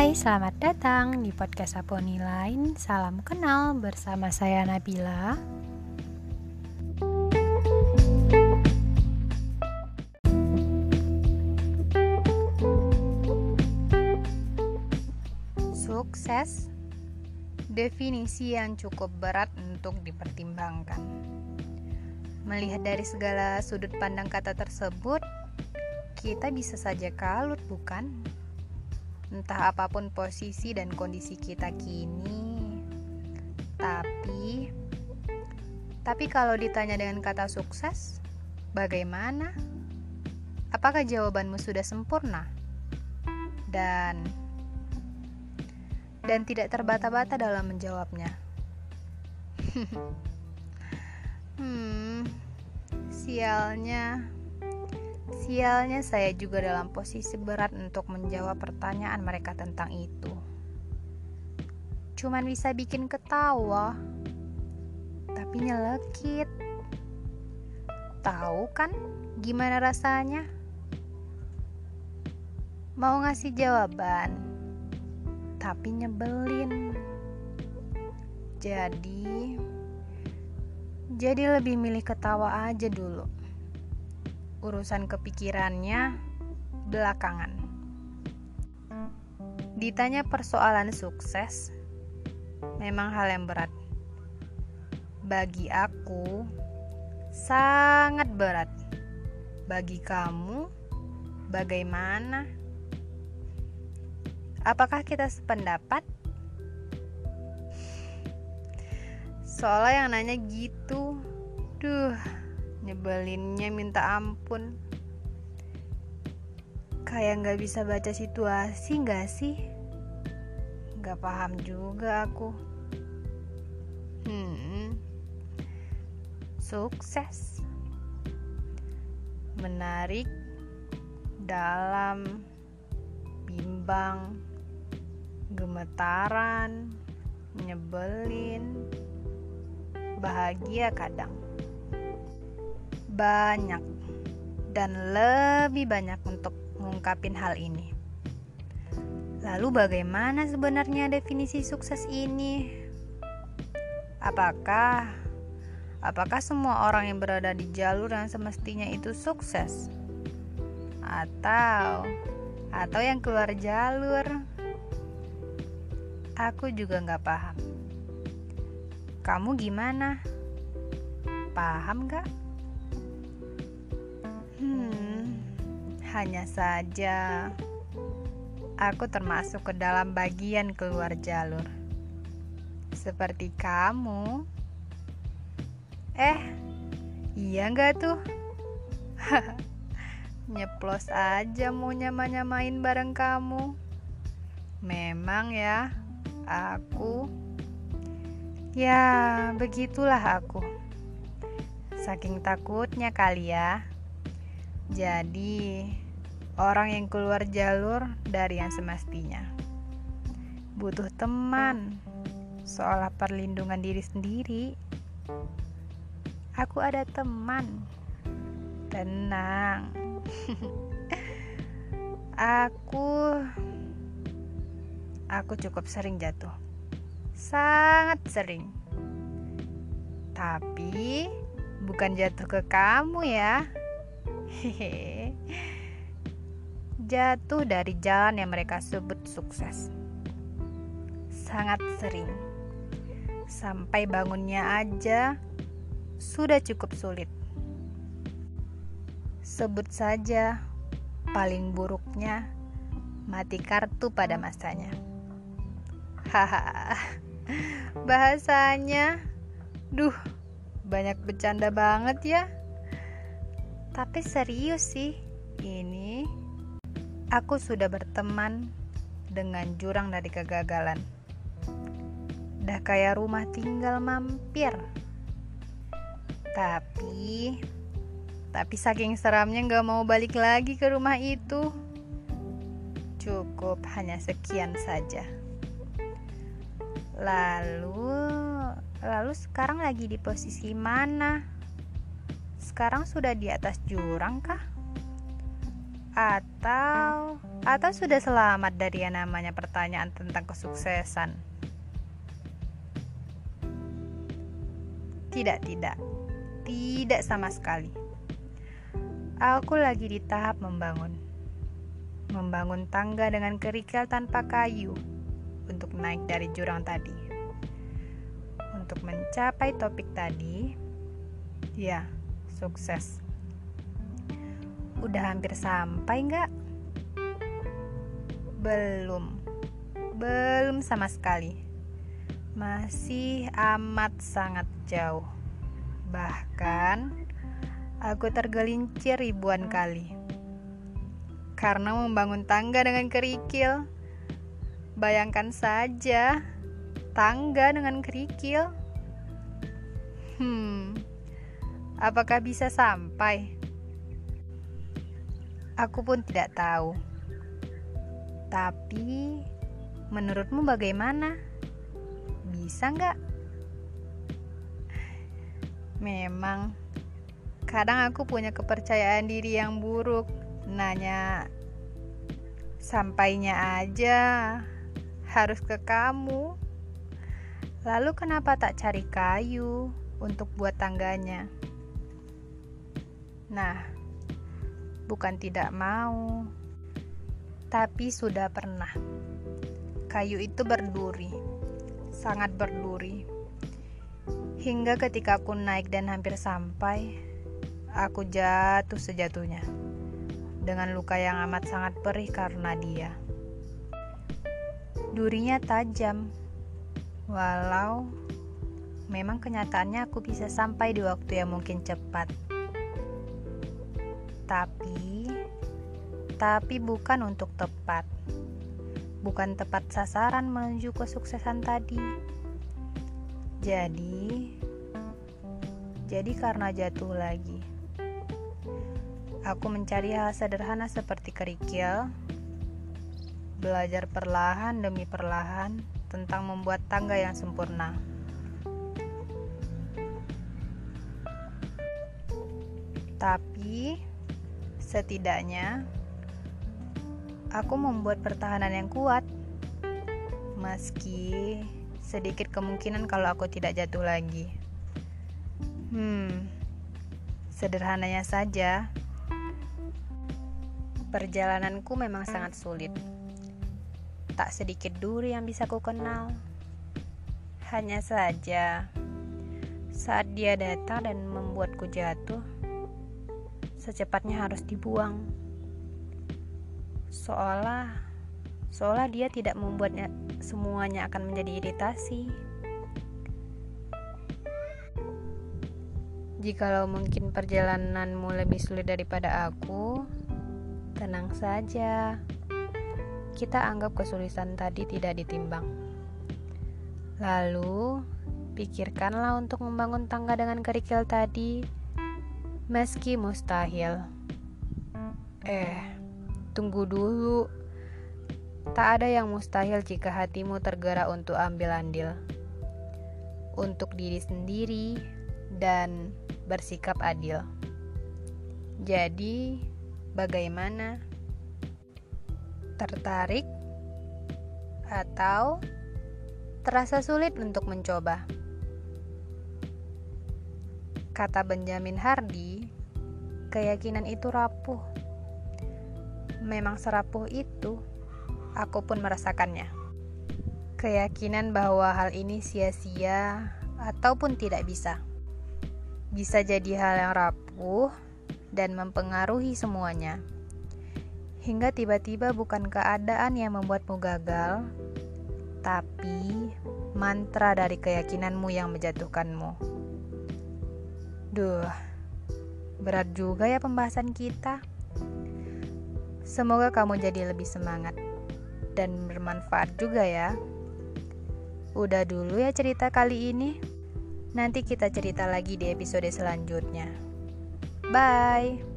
Hai, selamat datang di podcast Aponi Lain. Salam kenal bersama saya Nabila. Sukses definisi yang cukup berat untuk dipertimbangkan. Melihat dari segala sudut pandang kata tersebut, kita bisa saja kalut, bukan? Entah apa pun posisi dan kondisi kita kini. Tapi tapi kalau ditanya dengan kata sukses, bagaimana? Apakah jawabanmu sudah sempurna? Dan dan tidak terbata-bata dalam menjawabnya. hmm, sialnya Sialnya saya juga dalam posisi berat untuk menjawab pertanyaan mereka tentang itu. Cuman bisa bikin ketawa, tapi nyelekit. Tahu kan gimana rasanya? Mau ngasih jawaban, tapi nyebelin. Jadi, jadi lebih milih ketawa aja dulu urusan kepikirannya belakangan. Ditanya persoalan sukses, memang hal yang berat. Bagi aku, sangat berat. Bagi kamu, bagaimana? Apakah kita sependapat? Soalnya yang nanya gitu, duh, nyebelinnya minta ampun. Kayak nggak bisa baca situasi nggak sih? Nggak paham juga aku. Hmm sukses. Menarik dalam bimbang gemetaran nyebelin bahagia kadang banyak dan lebih banyak untuk mengungkapin hal ini. Lalu bagaimana sebenarnya definisi sukses ini? Apakah apakah semua orang yang berada di jalur yang semestinya itu sukses? Atau atau yang keluar jalur? Aku juga nggak paham. Kamu gimana? Paham gak? Hanya saja, aku termasuk ke dalam bagian keluar jalur, seperti kamu. Eh, iya nggak tuh? Nyeplos aja mau nyama-nyamain bareng kamu. Memang ya, aku Ya, begitulah aku. Saking takutnya kali ya. Jadi, orang yang keluar jalur dari yang semestinya butuh teman, seolah perlindungan diri sendiri. Aku ada teman, tenang. aku, aku cukup sering jatuh, sangat sering. Tapi bukan jatuh ke kamu ya Jatuh dari jalan yang mereka sebut sukses. Sangat sering. Sampai bangunnya aja sudah cukup sulit. Sebut saja paling buruknya mati kartu pada masanya. Haha. Bahasanya duh, banyak bercanda banget ya. Tapi serius sih, ini aku sudah berteman dengan jurang dari kegagalan. Dah kayak rumah tinggal mampir. Tapi, tapi saking seramnya gak mau balik lagi ke rumah itu. Cukup hanya sekian saja. Lalu, lalu sekarang lagi di posisi mana? Sekarang sudah di atas jurang kah? Atau atau sudah selamat dari yang namanya pertanyaan tentang kesuksesan? Tidak, tidak. Tidak sama sekali. Aku lagi di tahap membangun. Membangun tangga dengan kerikil tanpa kayu untuk naik dari jurang tadi. Untuk mencapai topik tadi, ya, sukses. Udah hampir sampai nggak? Belum. Belum sama sekali masih amat sangat jauh. Bahkan aku tergelincir ribuan kali. Karena membangun tangga dengan kerikil. Bayangkan saja tangga dengan kerikil. Hmm. Apakah bisa sampai? Aku pun tidak tahu. Tapi menurutmu bagaimana? bisa nggak? Memang kadang aku punya kepercayaan diri yang buruk. Nanya sampainya aja harus ke kamu. Lalu kenapa tak cari kayu untuk buat tangganya? Nah, bukan tidak mau, tapi sudah pernah. Kayu itu berduri sangat berduri. Hingga ketika aku naik dan hampir sampai, aku jatuh sejatuhnya. Dengan luka yang amat sangat perih karena dia. Durinya tajam, walau memang kenyataannya aku bisa sampai di waktu yang mungkin cepat. Tapi, tapi bukan untuk tepat bukan tepat sasaran menuju kesuksesan tadi. Jadi, jadi karena jatuh lagi, aku mencari hal sederhana seperti kerikil, belajar perlahan demi perlahan tentang membuat tangga yang sempurna. Tapi setidaknya aku membuat pertahanan yang kuat. Meski sedikit kemungkinan kalau aku tidak jatuh lagi. Hmm, sederhananya saja, perjalananku memang sangat sulit. Tak sedikit duri yang bisa ku kenal. Hanya saja, saat dia datang dan membuatku jatuh, secepatnya harus dibuang seolah seolah dia tidak membuatnya semuanya akan menjadi iritasi. Jikalau mungkin perjalananmu lebih sulit daripada aku, tenang saja. Kita anggap kesulitan tadi tidak ditimbang. Lalu, pikirkanlah untuk membangun tangga dengan kerikil tadi, meski mustahil. Eh, Tunggu dulu. Tak ada yang mustahil jika hatimu tergerak untuk ambil andil. Untuk diri sendiri dan bersikap adil. Jadi, bagaimana? Tertarik atau terasa sulit untuk mencoba? Kata Benjamin Hardy, keyakinan itu rapuh memang serapuh itu, aku pun merasakannya. Keyakinan bahwa hal ini sia-sia ataupun tidak bisa. Bisa jadi hal yang rapuh dan mempengaruhi semuanya. Hingga tiba-tiba bukan keadaan yang membuatmu gagal, tapi mantra dari keyakinanmu yang menjatuhkanmu. Duh, berat juga ya pembahasan kita. Semoga kamu jadi lebih semangat dan bermanfaat juga ya. Udah dulu ya cerita kali ini. Nanti kita cerita lagi di episode selanjutnya. Bye.